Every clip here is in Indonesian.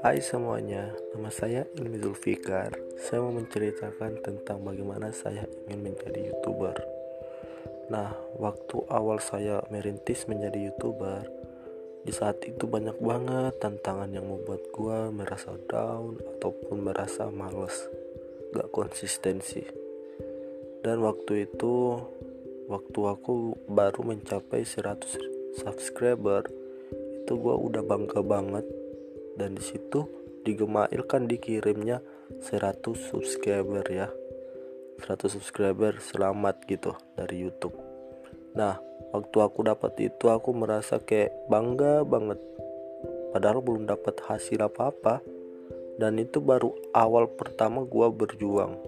Hai semuanya, nama saya Ilmi Zulfikar. Saya mau menceritakan tentang bagaimana saya ingin menjadi youtuber. Nah, waktu awal saya merintis menjadi youtuber Di saat itu banyak banget tantangan yang membuat gua merasa down Ataupun merasa males. Gak konsistensi. Dan waktu itu Waktu aku baru mencapai 100 subscriber Itu gua udah bangga banget. Dan di situ di kan dikirimnya 100 subscriber ya. 100 subscriber selamat gitu dari YouTube. Nah waktu aku dapat itu aku merasa kayak bangga banget. Padahal belum dapat hasil apa-apa. Dan itu baru awal pertama gua berjuang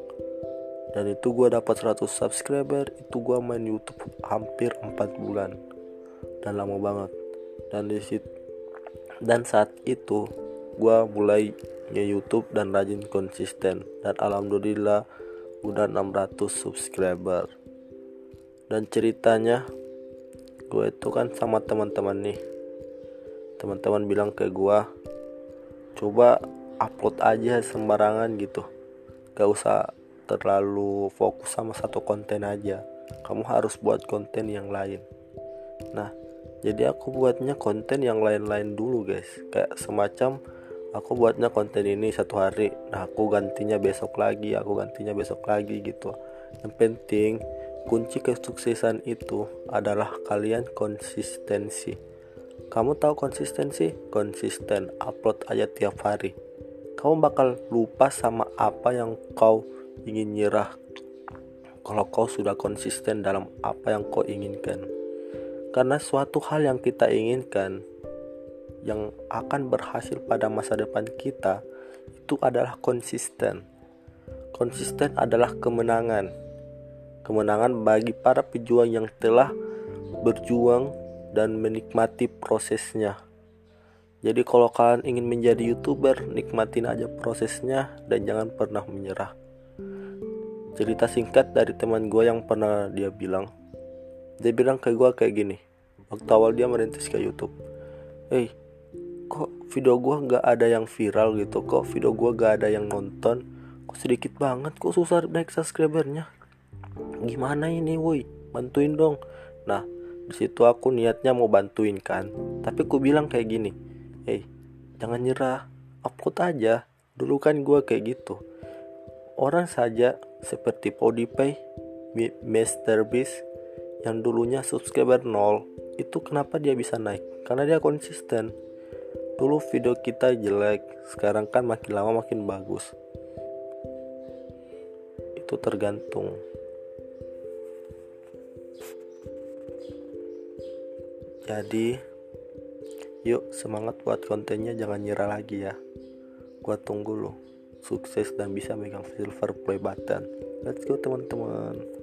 dan itu gua dapat 100 subscriber itu gua main YouTube hampir 4 bulan. Dan lama banget. Dan di situ dan saat itu gue mulai nge YouTube dan rajin konsisten. Dan alhamdulillah udah 600 subscriber. Dan ceritanya gue itu kan sama teman-teman nih. Teman-teman bilang ke gue coba upload aja sembarangan gitu. Gak usah terlalu fokus sama satu konten aja. Kamu harus buat konten yang lain. Nah jadi aku buatnya konten yang lain-lain dulu guys. Kayak semacam aku buatnya konten ini satu hari nah aku gantinya besok lagi aku gantinya besok lagi gitu. Yang penting kunci kesuksesan itu adalah kalian konsistensi. Kamu tahu konsistensi? Konsisten upload aja tiap hari. Kamu bakal lupa sama apa yang kau ingin nyerah kalau kau sudah konsisten dalam apa yang kau inginkan karena suatu hal yang kita inginkan yang akan berhasil pada masa depan kita itu adalah konsisten. Konsisten adalah kemenangan. Kemenangan bagi para pejuang yang telah berjuang dan menikmati prosesnya. Jadi kalau kalian ingin menjadi youtuber, nikmatin aja prosesnya dan jangan pernah menyerah. Cerita singkat dari teman gue yang pernah dia bilang, dia bilang ke gue kayak gini waktu awal dia merintis ke YouTube. Hey kok video gue nggak ada yang viral gitu? Kok video gue gak ada yang nonton? Kok sedikit banget? Kok susah naik subscribernya? Gimana ini woi? Bantuin dong. Nah di situ aku niatnya mau bantuin kan. Tapi ku bilang kayak gini hey jangan nyerah upload aja. Dulu kan gue kayak gitu orang saja seperti PewDiePie, MrBeast yang dulunya subscriber 0 itu kenapa dia bisa naik? Karena dia konsisten. Dulu video kita jelek sekarang kan makin lama makin bagus. Itu tergantung. Jadi yuk semangat buat kontennya jangan nyerah lagi ya. Gua tunggu lo sukses dan bisa megang silver play button. Let's go teman-teman